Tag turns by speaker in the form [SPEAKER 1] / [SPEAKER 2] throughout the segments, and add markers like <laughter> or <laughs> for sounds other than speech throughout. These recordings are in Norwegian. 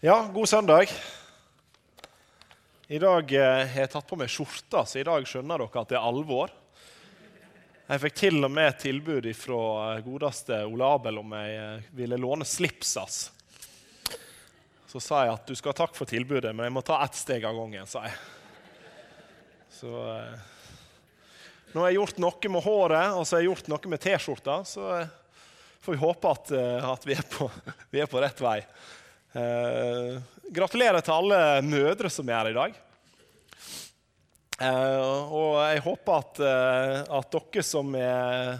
[SPEAKER 1] Ja, god søndag. I dag eh, har jeg tatt på meg skjorta, så i dag skjønner dere at det er alvor. Jeg fikk til og med tilbud fra godeste Ole Abel om jeg eh, ville låne slips hans. Så sa jeg at du skal ha takk for tilbudet, men jeg må ta ett steg av gangen, sa jeg. Så eh, nå har jeg gjort noe med håret og så har jeg gjort noe med T-skjorta, så eh, får vi håpe at, eh, at vi, er på, <laughs> vi, er på, rett vei. Eh, gratulerer til alle mødre som er her i dag. Eh, og jeg håper at, eh, at dere, som er,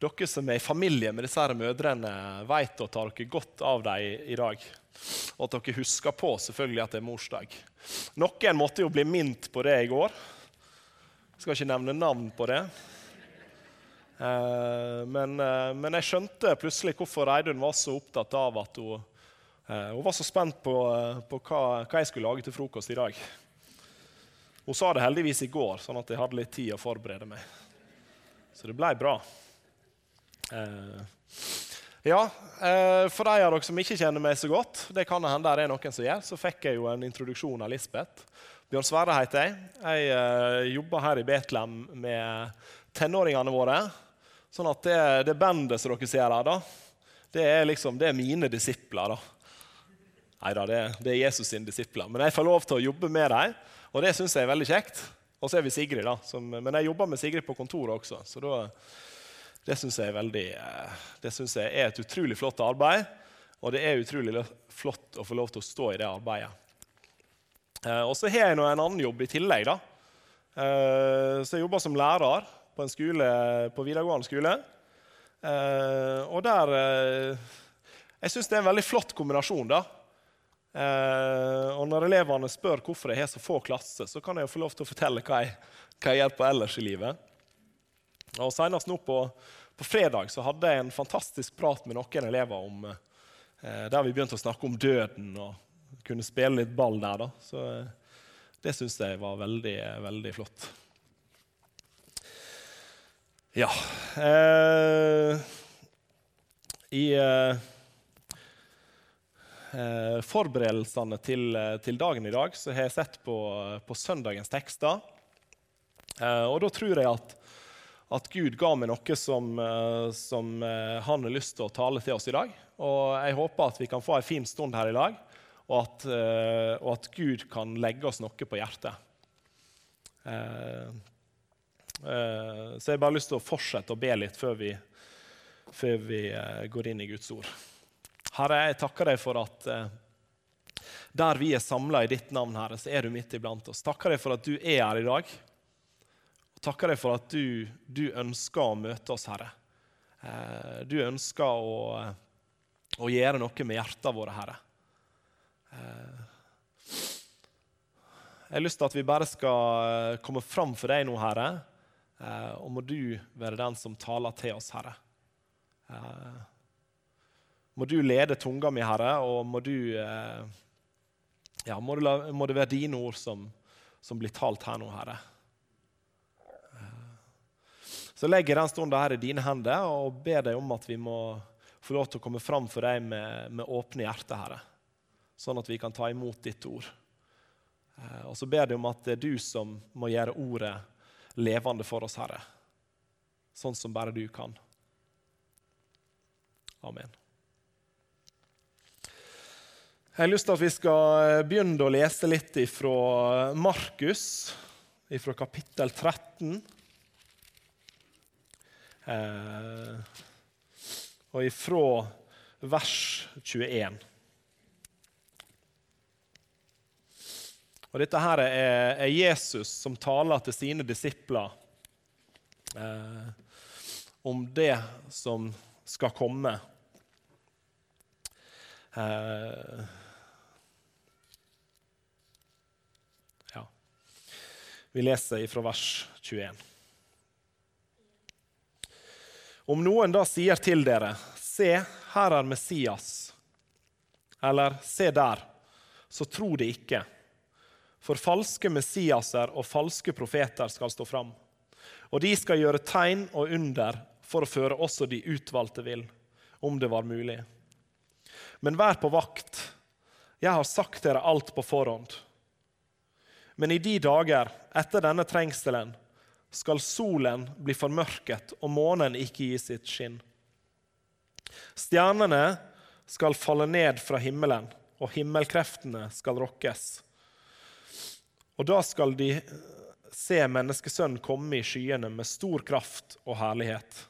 [SPEAKER 1] dere som er i familie med disse her mødrene, vet å ta dere godt av dem i, dag. Og at dere husker på selvfølgelig at det er morsdag. Noen måtte jo bli minnet på det i går. Jeg skal ikke nevne navn på det. Men, men, jeg skjønte plutselig hvorfor Reidun var så opptatt av at hun, hun var så spent på, på hva, hva, jeg skulle lage til frokost i dag. Hun sa det heldigvis i går, sånn at jeg hadde litt tid å forberede meg. Så det ble bra. Ja, For de av dere som ikke kjenner meg så godt, det kan hende det er noen som gjør, så fikk jeg jo en introduksjon av Lisbeth. Bjørn Sverre heter jeg. Jeg jobber her i Betlehem med tenåringene våre. Sånn at det, det bandet som dere ser her, da, det er liksom, det er mine disipler. da. Nei da, det, det, er Jesus sine disipler. Men jeg får lov til å jobbe med dem, og det syns jeg er veldig kjekt. Og så er vi Sigrid, da. Som, men jeg jobber med Sigrid på kontoret også. Så da, det syns jeg, synes jeg er et utrolig flott arbeid. Og det er utrolig flott å få lov til å stå i det arbeidet. Eh, og så har jeg nå en annen jobb i tillegg. da. Eh, så jeg jobber som lærer på en skole, på videregående skole. Eh, og der eh, Jeg syns det er en veldig flott kombinasjon. da. Eh, og når elevene spør hvorfor jeg har så få klasser, så kan jeg jo få lov til å fortelle hva jeg, hva jeg gjør på ellers i livet. Og Senest nå på, på, fredag så hadde jeg en fantastisk prat med noen elever om, eh, der vi begynte å snakke om døden og kunne spille litt ball der. da. Så eh, det syns jeg var veldig, veldig flott. Ja eh, I eh, eh, forberedelsene til, til, dagen i dag så har jeg sett på, på søndagens tekster. Eh, og da tror jeg at, at, Gud ga meg noe som, eh, som, eh, han har lyst til å tale til oss i dag. Og jeg håper at vi kan få en fin stund her i dag, og at, og at Gud kan legge oss noe på hjertet. Eh, så jeg har bare lyst til å fortsette å be litt før vi, før vi eh, går inn i Guds ord. Herre, jeg takker deg for at eh, der vi er samla i ditt navn, Herre, så er du midt iblant oss. Takker deg for at du er her i dag. Og takker deg for at du, du ønsker å møte oss, Herre. Du ønsker å, å gjøre noe med hjertene våre, Herre. Jeg har lyst til at vi bare skal komme fram for deg nå, Herre. Eh, og må du være den som taler til oss, Herre. Eh, må du lede tunga mi, Herre, og må du eh, ja, må det, må det, være dine ord som, som, blir talt her nå, Herre. Så legger jeg den stunden her i dine hender og ber deg om at vi må få lov til å komme fram for deg med, med åpne hjerter, Herre. Sånn at vi kan ta imot ditt ord. Og så ber jeg om at det er du som må gjøre ordet levende for oss, Herre. Sånn som bare du kan. Amen. Jeg har lyst til at vi skal begynne å lese litt fra Markus, fra kapittel 13. Eh, og ifra vers 21. Og Dette her er, er Jesus som taler til sine disipler eh, om det som skal komme. Eh, Vi leser fra vers 21. Om noen da sier til dere, se, her er Messias, eller se der, så tro det ikke. For falske messiaser og falske profeter skal stå fram. Og de skal gjøre tegn og under for å føre også de utvalgte vill, om det var mulig. Men vær på vakt. Jeg har sagt dere alt på forhånd. Men i de dager etter denne trengselen skal solen bli formørket og månen ikke gi sitt skinn. Stjernene skal falle ned fra himmelen, og himmelkreftene skal rokkes. Og da skal de se Menneskesønnen komme i skyene med stor kraft og herlighet.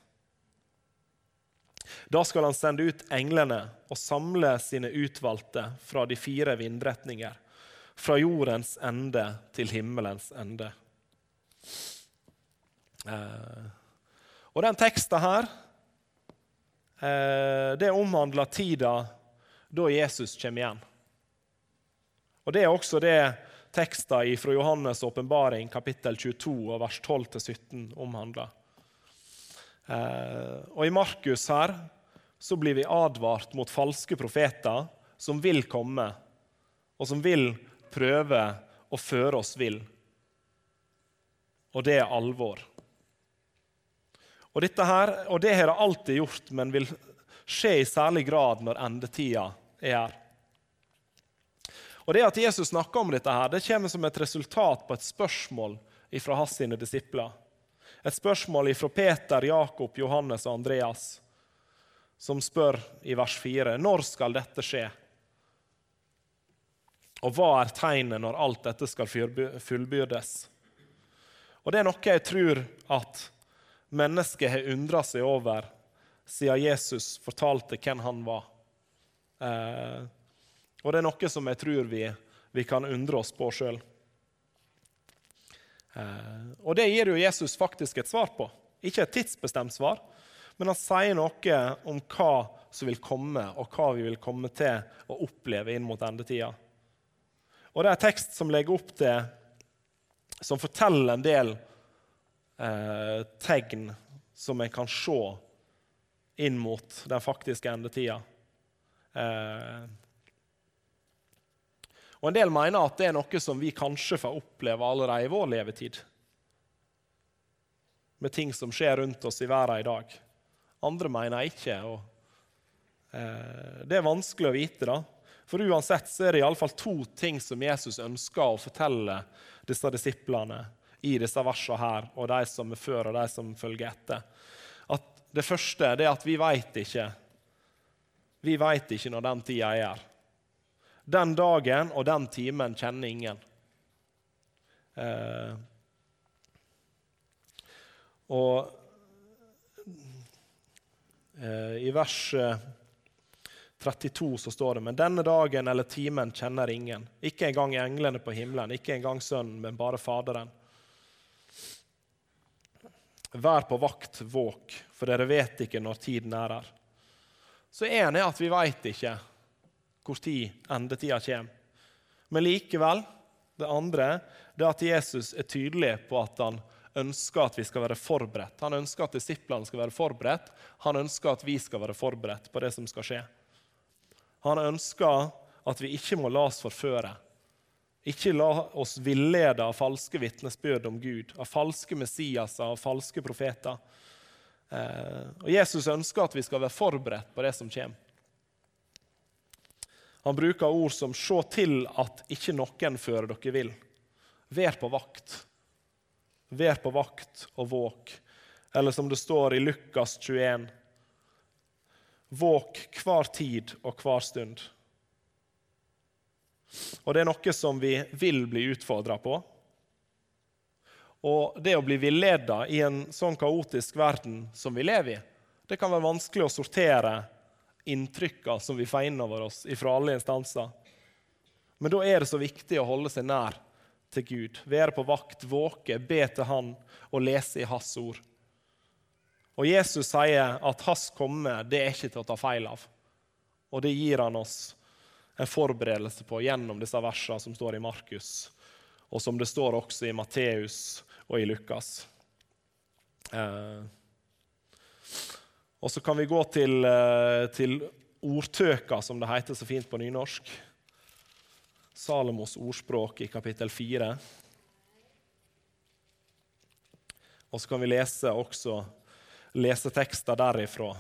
[SPEAKER 1] Da skal han sende ut englene og samle sine utvalgte fra de fire vindretninger, fra jordens ende til himmelens ende. Eh, og den teksten her eh, det omhandler tida da Jesus kommer igjen. Og Det er også det teksten fra Johannes' åpenbaring, kapittel 22, og vers 12-17 omhandler. Eh, og I Markus her så blir vi advart mot falske profeter som vil komme, og som vil prøve å føre oss vill. Og det er alvor. Og, dette her, og det har det alltid gjort, men vil skje i særlig grad når endetida er her. Og Det at Jesus snakker om dette, her, det kommer som et resultat på et spørsmål fra hans sine disipler. Et spørsmål fra Peter, Jakob, Johannes og Andreas, som spør i vers 4.: Når skal dette skje? Og hva er tegnet når alt dette skal fullbyrdes? Og Det er noe jeg tror at mennesket har undra seg over siden Jesus fortalte hvem han var. Eh, og det er noe som jeg tror vi, vi kan undre oss på sjøl. Eh, og det gir jo Jesus faktisk et svar på. Ikke et tidsbestemt svar, men han sier noe om hva som vil komme, og hva vi vil komme til å oppleve inn mot endetida. Og det er tekst som legger opp til Som forteller en del eh, tegn som en kan se inn mot den faktiske endetida. Eh, og En del mener at det er noe som vi kanskje får oppleve allerede i vår levetid. Med ting som skjer rundt oss i verden i dag. Andre mener ikke. og eh, Det er vanskelig å vite. da. For uansett så er det iallfall to ting som Jesus ønsker å fortelle disse disiplene i disse versene her, og de som er før, og de som følger etter. At det første er at vi veit ikke. Vi veit ikke når den tida er. Den dagen og den timen kjenner ingen. Eh, og eh, i vers 32 så står det men denne dagen eller timen kjenner ingen. Ikke engang englene på himmelen, ikke engang Sønnen, men bare Faderen. Vær på vakt, våk, for dere vet ikke når tiden er her. Så én er at vi veit ikke hvor tid endetida kommer. Men likevel, det andre det er at Jesus er tydelig på at han ønsker at vi skal være forberedt. Han ønsker at disiplene skal være forberedt. Han ønsker at vi skal være forberedt på det som skal skje. Han ønsker at vi ikke må la oss forføre. Ikke la oss villede av falske vitnesbyrd om Gud, av falske Messiaser, av falske profeter. Eh, og Jesus ønsker at vi skal være forberedt på det som kommer. Han bruker ord som 'se til at ikke noen fører dere vill'. Vær på vakt. Vær på vakt og våk. Eller som det står i Lukas 21.: Våk hver tid og hver stund. Og det er noe som vi vil bli utfordra på. Og det å bli villeda i en sånn kaotisk verden som vi lever i, det kan være vanskelig å sortere inntrykka som vi får innover oss fra alle instanser. Men da er det så viktig å holde seg nær til Gud, være på vakt, våke, be til Han og lese i Hans ord. Og Jesus sier at Hans komme det er ikke til å ta feil av. Og det gir han oss en forberedelse på gjennom disse versene som står i Markus, og som det står også i Matteus og i Lukas. Eh, og så kan vi gå til, eh, til ordtøka, som det heter så fint på nynorsk. Salomos ordspråk i kapittel 4. Og så kan vi lese også lese tekster derifra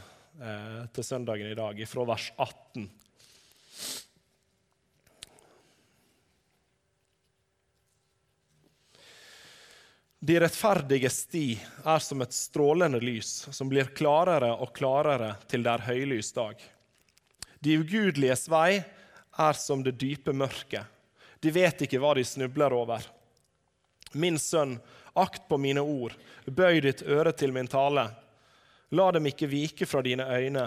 [SPEAKER 1] eh, til søndagen i dag, ifra vers 18. De rettferdige sti er som et strålende lys, som blir klarere og klarere til det er høylys dag. De ugudeliges vei er som det dype mørket. De vet ikke hva de snubler over. Min sønn, akt på mine ord, bøy ditt øre til min tale. La dem ikke vike fra dine øyne.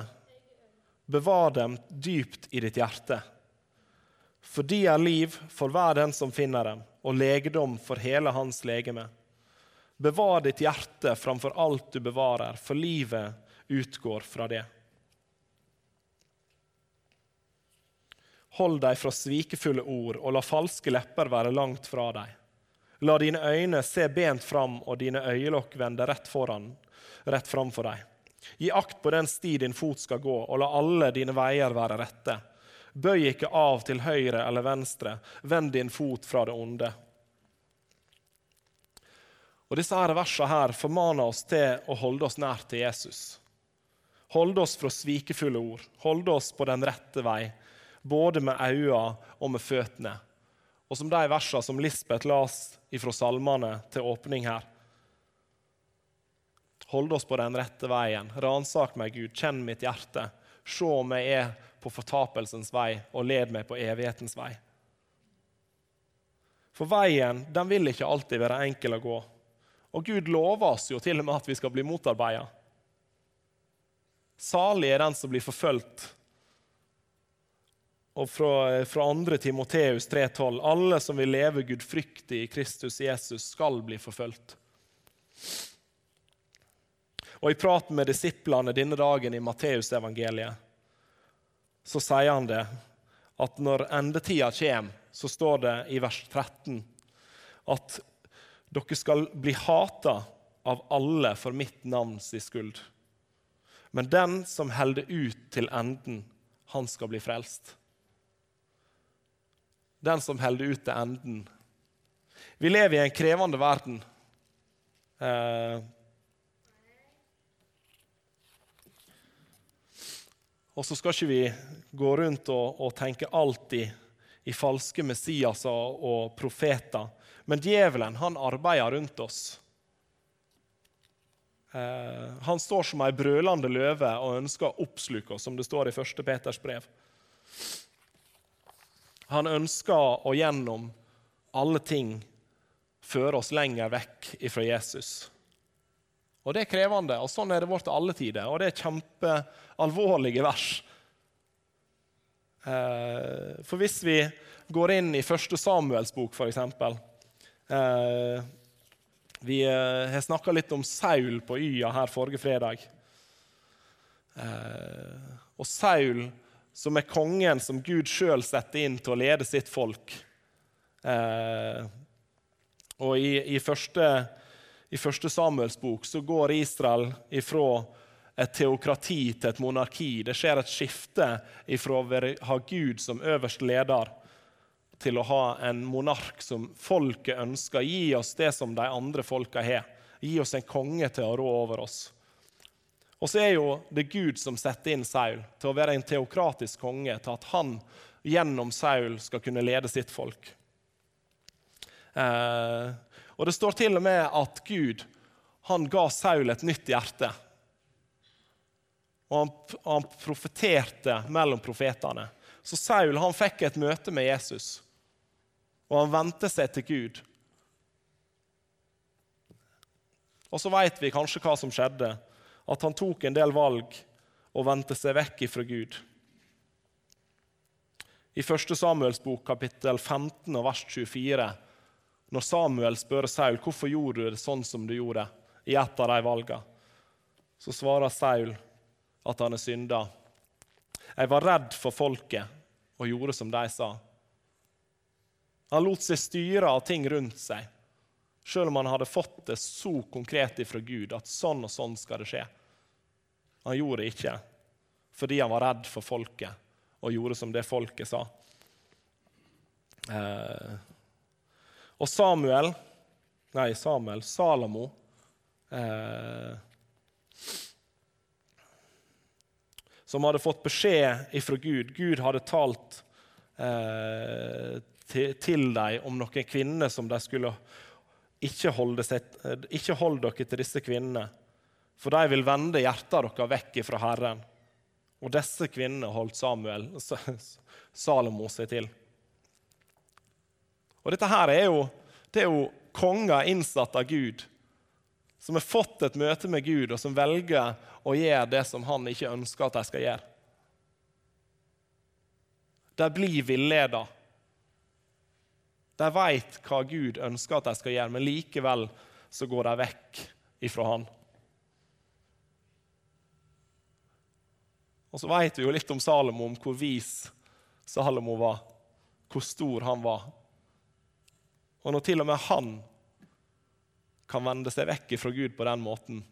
[SPEAKER 1] Bevar dem dypt i ditt hjerte. For de er liv for hver den som finner dem, og legedom for hele hans legeme. Bevar ditt hjerte framfor alt du bevarer, for livet utgår fra det. Hold deg fra svikefulle ord, og la falske lepper være langt fra deg. La dine øyne se bent fram, og dine øyelokk vende rett foran, rett framfor deg. Gi akt på den sti din fot skal gå, og la alle dine veier være rette. Bøy ikke av til høyre eller venstre, vend din fot fra det onde. Og Disse her versene her formaner oss til å holde oss nær til Jesus. Holde oss fra svikefulle ord, holde oss på den rette vei både med øynene og med føttene. Og som de versene som Lisbeth las fra salmene til åpning her. Hold oss på den rette veien. Ransak meg, Gud. Kjenn mitt hjerte. Se om jeg er på fortapelsens vei, og led meg på evighetens vei. For veien den vil ikke alltid være enkel å gå. Og Gud lover oss jo til og med at vi skal bli motarbeida. Salig er den som blir forfulgt og fra, fra 2. Timoteus 3,12.: Alle som vil leve gudfryktig i Kristus Jesus, skal bli forfulgt. Og I praten med disiplene denne dagen i Matteusevangeliet så sier han det at når endetida kommer, så står det i vers 13 at dere skal bli hata av alle for mitt navns skyld. Men den som holder ut til enden, han skal bli frelst den som holder ut til enden. Vi lever i en krevende verden. Eh, og så skal ikke vi gå rundt og, og tenke alltid i falske Messiaser og profeter. Men djevelen han arbeider rundt oss. Eh, han står som ei brølende løve og ønsker å oppsluke oss, som det står i 1. Peters brev. Han ønsker å gjennom alle ting føre oss lenger vekk ifra Jesus. Og Det er krevende, og sånn er det vårt alle tider. Og det er kjempealvorlige vers. Eh, for hvis vi går inn i første Samuels bok, f.eks. Eh, vi eh, har snakka litt om Saul på Y-a her forrige fredag. Og Saul som er kongen som Gud sjøl setter inn til å lede sitt folk. Eh, og i, i, første, i første Samuels bok så går Israel ifra et teokrati til et monarki. Det skjer et skifte ifra å ha Gud som øverste leder til å ha en monark som folket ønsker. Gi oss det som de andre folka har. Gi oss en konge til å rå over oss. Og så er jo det Gud som setter inn Saul til å være en teokratisk konge, til at han gjennom Saul skal kunne lede sitt folk. Eh, og Det står til og med at Gud han ga Saul et nytt hjerte. Og han, han profeterte mellom profetene. Så Saul han fikk et møte med Jesus, og han vendte seg til Gud. Og så vet vi kanskje hva som skjedde at han tok en del valg og vendte seg vekk ifra Gud. I 1. Samuels bok, kapittel 15 vers 24, når Samuel spør Saul hvorfor gjorde du det sånn som du gjorde, i et av de valgene, så svarer Saul at han er synda. Jeg var redd for folket og gjorde som de sa. Han lot seg styre av ting rundt seg. Selv om han hadde fått det så konkret ifra Gud at sånn og sånn skal det skje. Han gjorde det ikke fordi han var redd for folket og gjorde som det folket sa. Eh, og Samuel Nei, Samuel. Salamo. Eh, som hadde fått beskjed ifra Gud. Gud hadde talt eh, til, til dem om noen kvinner som de skulle ikke hold, ikke hold dere til disse kvinnene, for de vil vende hjertet deres vekk fra Herren. Og disse kvinnene holdt Samuel, Salomo seg til. Og Dette her er jo, det er jo konger innsatt av Gud, som har fått et møte med Gud, og som velger å gjøre det som han ikke ønsker at de skal gjøre. De blir villeda. De vet hva Gud ønsker at de skal gjøre, men likevel så går de vekk ifra han. Og så vet vi jo litt om Salomo, om hvor vis Salomo var, hvor stor han var. Og når til og med han kan vende seg vekk fra Gud på den måten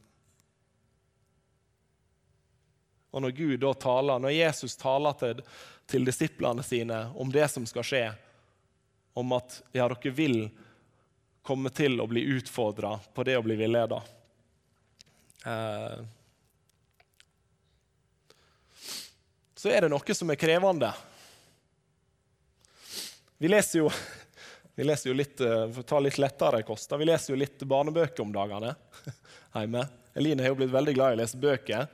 [SPEAKER 1] Og når Gud da taler, når Jesus taler til, til disiplene sine om det som skal skje, om at ja, dere vil komme til å bli utfordra på det å bli villeda eh, så er det noe som er krevende. Vi leser jo, vi leser jo litt, eh, for å ta litt lettere kost, vi leser jo litt barnebøker om dagene <laughs> hjemme. Eline har jo blitt veldig glad i å lese bøker.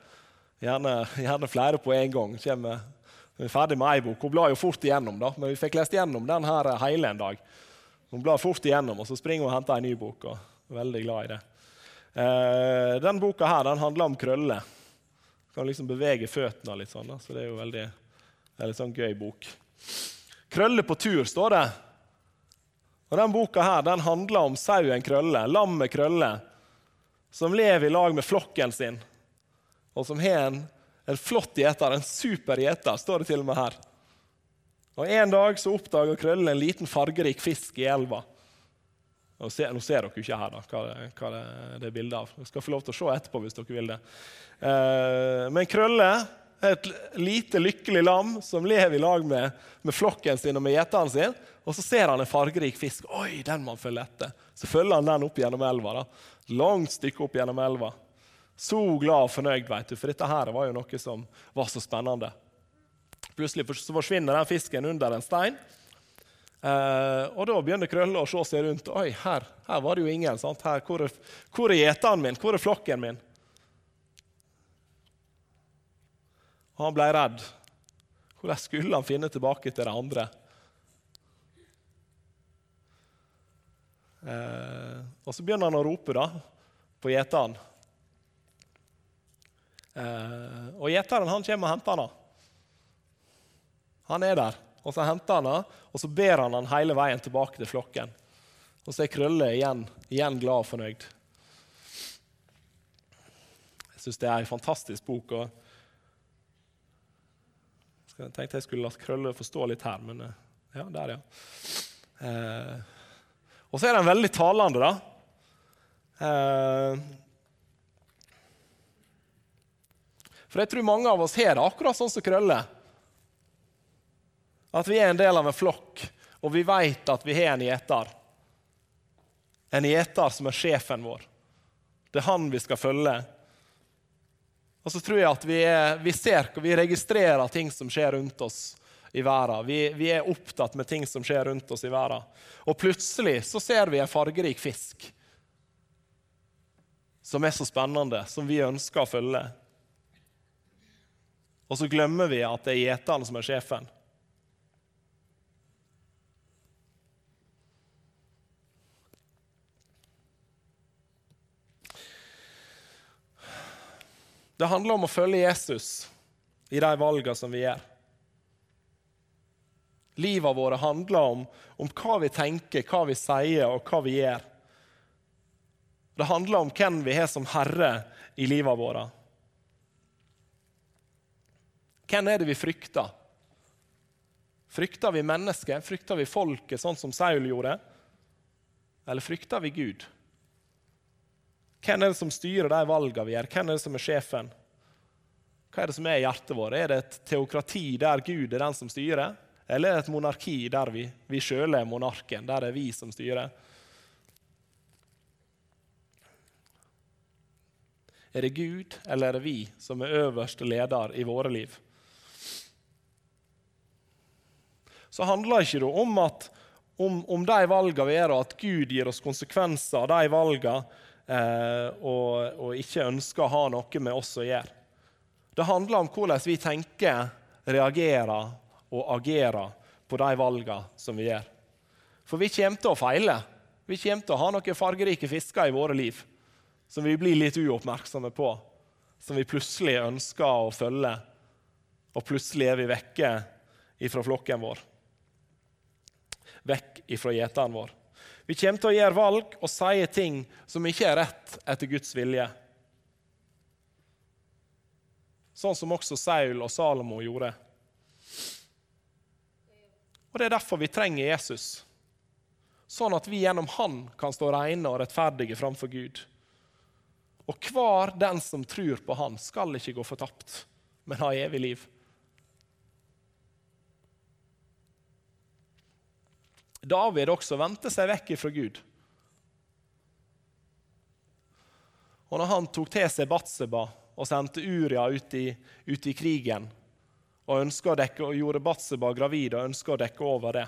[SPEAKER 1] Gjerne, gjerne flere på en gang. Kommer, vi er ferdig med ei bok. Hun blar jo fort igjennom, da, men vi fikk lest igjennom den her hele en dag. Hun blar fort igjennom, og så springer hun og henter en ny bok. og er Veldig glad i det. Eh, den boka her, den handler om krøller kan liksom bevege føttene litt sånn. Så det er jo veldig, veldig sånn gøy bok. 'Krølle på tur' står det. Og den Boka her, den handler om sauen Krølle, lammet Krølle, som lever i lag med flokken sin, og som har en, en flott gjeter, en super gjeter, står det til og med her. Og En dag så oppdager Krølle en liten fargerik fisk i elva. Nå ser, nå ser, dere ikke her da, hva, det, hva det, er bilde av. Dere skal få lov til å se etterpå hvis dere vil det. Eh, men Krølle et lite, lykkelig lam som lever i lag med, med flokken sin og med gjeteren sin. Og så ser han en fargerik fisk. Oi, den må han følge etter. Så følger han den opp gjennom elva. da. Langt stykke opp gjennom elva. Så glad og fornøyd, vet du, for dette her var jo noe som var så spennende. Plutselig forsvinner den fisken under en stein. Uh, og Da begynner Krølle å se seg rundt. Oi, her, her var det jo ingen. Her, hvor, er, hvor er gjeteren min? Hvor er flokken min? Og han ble redd. Hvordan skulle han finne tilbake til de andre? Eh, og så begynner han å rope da, på gjeteren. Eh, og gjeteren han kommer og henter han. Han er der. Og så henter han og så ber han han hele veien tilbake til flokken. Og så er Krølle igjen, igjen glad og fornøyd. Jeg syns det er en fantastisk bok. og Jeg tenkte jeg skulle la Krølle forstå litt her, men eh, ja, der, ja. Eh, og så er den veldig talende, da. Eh, for jeg tror mange av oss har det akkurat sånn som Krølle. At vi er en del av en flokk, og vi vet at vi har en gjeter. En gjeter som er sjefen vår. Det er han vi skal følge. Og så tror jeg at vi, vi ser vi registrerer ting som skjer rundt oss i verden. Vi, vi, er opptatt med ting som skjer rundt oss i verden. Og plutselig så ser vi en fargerik fisk som er så spennende, som vi ønsker å følge. Og så glemmer vi at det er gjeteren som er sjefen. Det handler om å følge Jesus i de valgene som vi gjør. Livet vårt handler om, om, hva vi tenker, hva vi sier og hva vi gjør. Det handler om hvem vi har som herre i livet vårt. Hvem er det vi frykter? Frykter vi mennesket? Frykter vi folket, sånn som Saul gjorde? Eller frykter vi Gud? Hvem er det som styrer de valgene vi gjør? Hvem er det som er sjefen? Hva er det som er i hjertet vårt? Er det et teokrati der Gud er den som styrer? Eller er det et monarki der vi, vi sjøl er monarken, der det er vi som styrer? Er det Gud, eller er det vi som er øverste leder i våre liv? Så handler ikke det om at, om, om de valgene vi gjør, og at Gud gir oss konsekvenser av de valgene, og, og, ikke ønsker å ha noe med oss å gjøre. Det handler om hvordan vi tenker, reagerer og agerer på de valgene som vi gjør. For vi kommer til å feile. Vi kommer til å ha noen fargerike fisker i våre liv som vi blir litt uoppmerksomme på, som vi plutselig ønsker å følge, og plutselig er vi vekke ifra flokken vår vekk ifra gjeteren vår. Vi kommer til å gjøre valg og si ting som ikke er rett etter Guds vilje. Sånn som også Saul og Salomo gjorde. Og Det er derfor vi trenger Jesus, sånn at vi gjennom han kan stå rene og rettferdige framfor Gud. Og hver den som tror på han, skal ikke gå fortapt, men ha evig liv. David også vendte seg vekk fra Gud. Og når han tok til seg Batseba og sendte Uria ut i, ut i krigen og, dekke, og gjorde Batseba gravid og ønska å dekke over det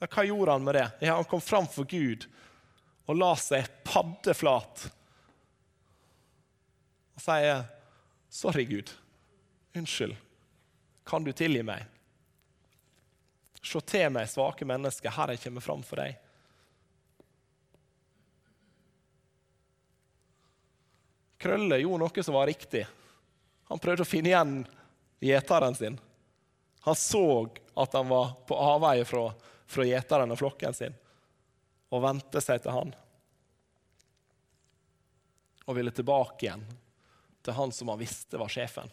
[SPEAKER 1] ja, Hva gjorde han med det? Ja, han kom fram for Gud og la seg paddeflat og sier, 'Sorry, Gud. Unnskyld. Kan du tilgi meg?' Se til meg, svake menneske, Her jeg kommer fram for deg. Krølle gjorde noe som var riktig. Han prøvde å finne igjen gjeteren sin. Han så at han var på avveie fra, fra gjeteren og flokken sin, og vendte seg til han. Og ville tilbake igjen til han som han visste var sjefen.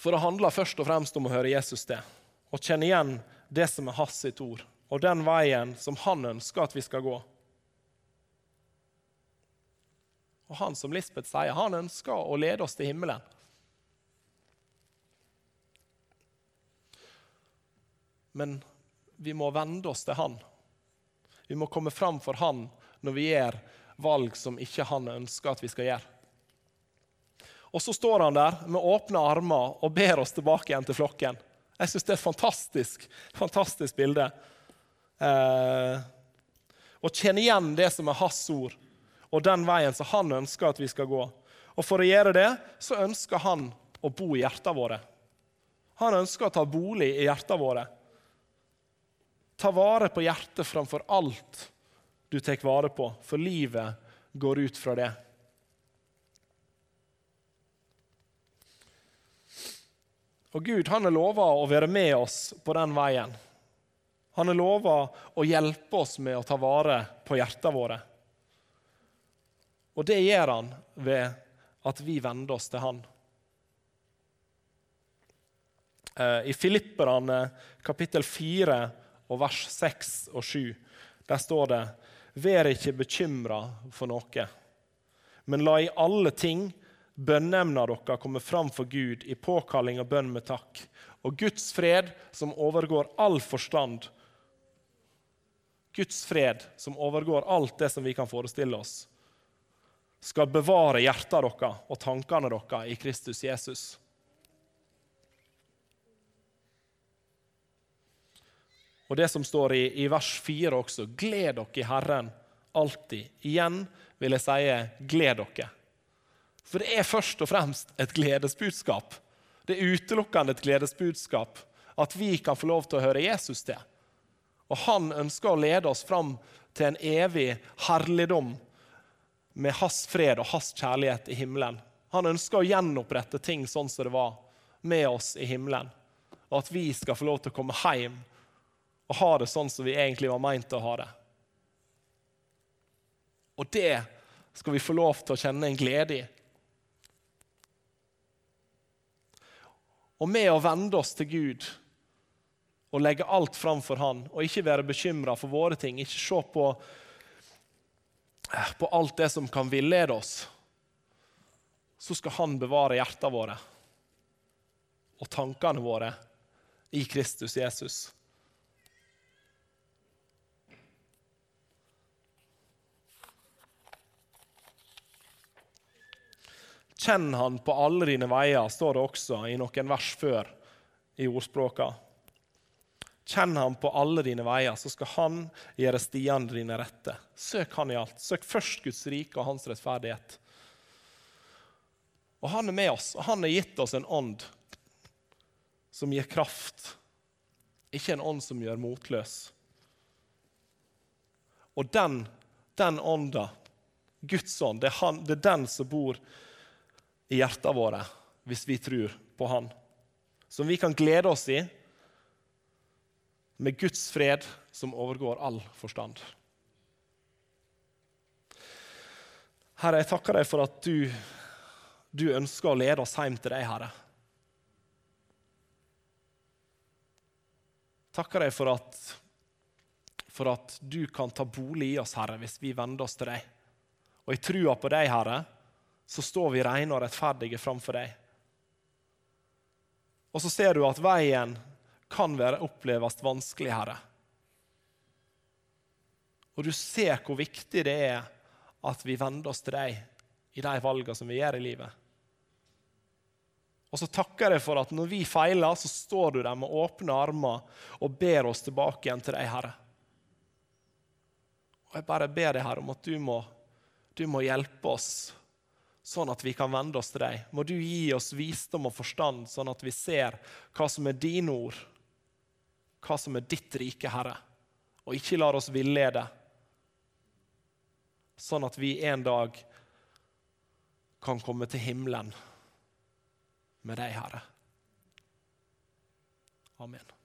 [SPEAKER 1] For det handler først og fremst om å høre Jesus til, og kjenne igjen det som er hans sitt ord, og den veien som han ønsker at vi skal gå. Og han som Lisbeth sier, han ønsker å lede oss til himmelen. Men vi må vende oss til han. Vi må komme fram for han når vi gjør valg som ikke han ønsker at vi skal gjøre. Og så står han der med åpne armer og ber oss tilbake igjen til flokken. Jeg syns det er et fantastisk, fantastisk bilde. Eh, kjenne igjen det som er hans ord, og den veien som han ønsker at vi skal gå. Og For å gjøre det så ønsker han å bo i hjertene våre. Han ønsker å ta bolig i hjertene våre. Ta vare på hjertet framfor alt du tar vare på, for livet går ut fra det. Og Gud han er lova å være med oss på den veien. Han er lova å hjelpe oss med å ta vare på hjertene våre. Og det gjør han ved at vi vender oss til han. Eh, I Filipperne kapittel 4 og vers 6 og 7 der står det Vær ikke bekymra for noe, men la i alle ting bønneemna dere kommer fram for Gud i påkalling og bønn med takk. Og Guds fred, som overgår all forstand, Guds fred, som overgår alt det som vi kan forestille oss, skal bevare hjertene deres og tankene deres i Kristus Jesus. Og det som står i, i vers 4 også, gled dere i Herren alltid. Igjen vil jeg si gled dere. For det er først og fremst et gledesbudskap. Det er utelukkende et gledesbudskap at vi kan få lov til å høre Jesus til. Og han ønsker å lede oss fram til en evig herligdom med hans fred og hans kjærlighet i himmelen. Han ønsker å gjenopprette ting sånn som det var med oss i himmelen. Og at vi skal få lov til å komme hjem og ha det sånn som vi egentlig var meint å ha det. Og det skal vi få lov til å kjenne en glede i. Og med å vende oss til Gud og legge alt fram for Han, og ikke være bekymra for våre ting, ikke se på, på alt det som kan villede oss, så skal Han bevare hjertene våre og tankene våre i Kristus Jesus. Kjenn han på alle dine veier, står det også i noen vers før i ordspråka. Kjenn han på alle dine veier, så skal han gjøre stiene dine rette. Søk han i alt. Søk først Guds rike og hans rettferdighet. Og han er med oss, og han har gitt oss en ånd som gir kraft, ikke en ånd som gjør motløs. Og den, den ånda, Guds ånd, det er, han, det er den som bor i hjertene våre hvis vi tror på Han. Som vi kan glede oss i med Guds fred som overgår all forstand. Herre, jeg takker deg for at du, du ønsker å lede oss hjem til deg, Herre. Takker deg for at, for at du kan ta bolig i oss, Herre, hvis vi vender oss til deg. Og i trua på deg, Herre, så står vi rene og rettferdige framfor deg. Og så ser du at veien kan være oppleves vanskelig, Herre. Og du ser hvor viktig det er at vi vender oss til deg i de valgene som vi gjør i livet. Og så takker jeg for at når vi feiler, så står du der med åpne armer og ber oss tilbake igjen til deg, Herre. Og jeg bare ber deg, Herre, om at du må, du må hjelpe oss sånn at vi kan vende oss til deg. Må du gi oss visdom og forstand, sånn at vi ser hva som er dine ord, hva som er ditt rike, Herre, og ikke lar oss villede, sånn at vi en dag kan komme til himmelen med deg, Herre. Amen.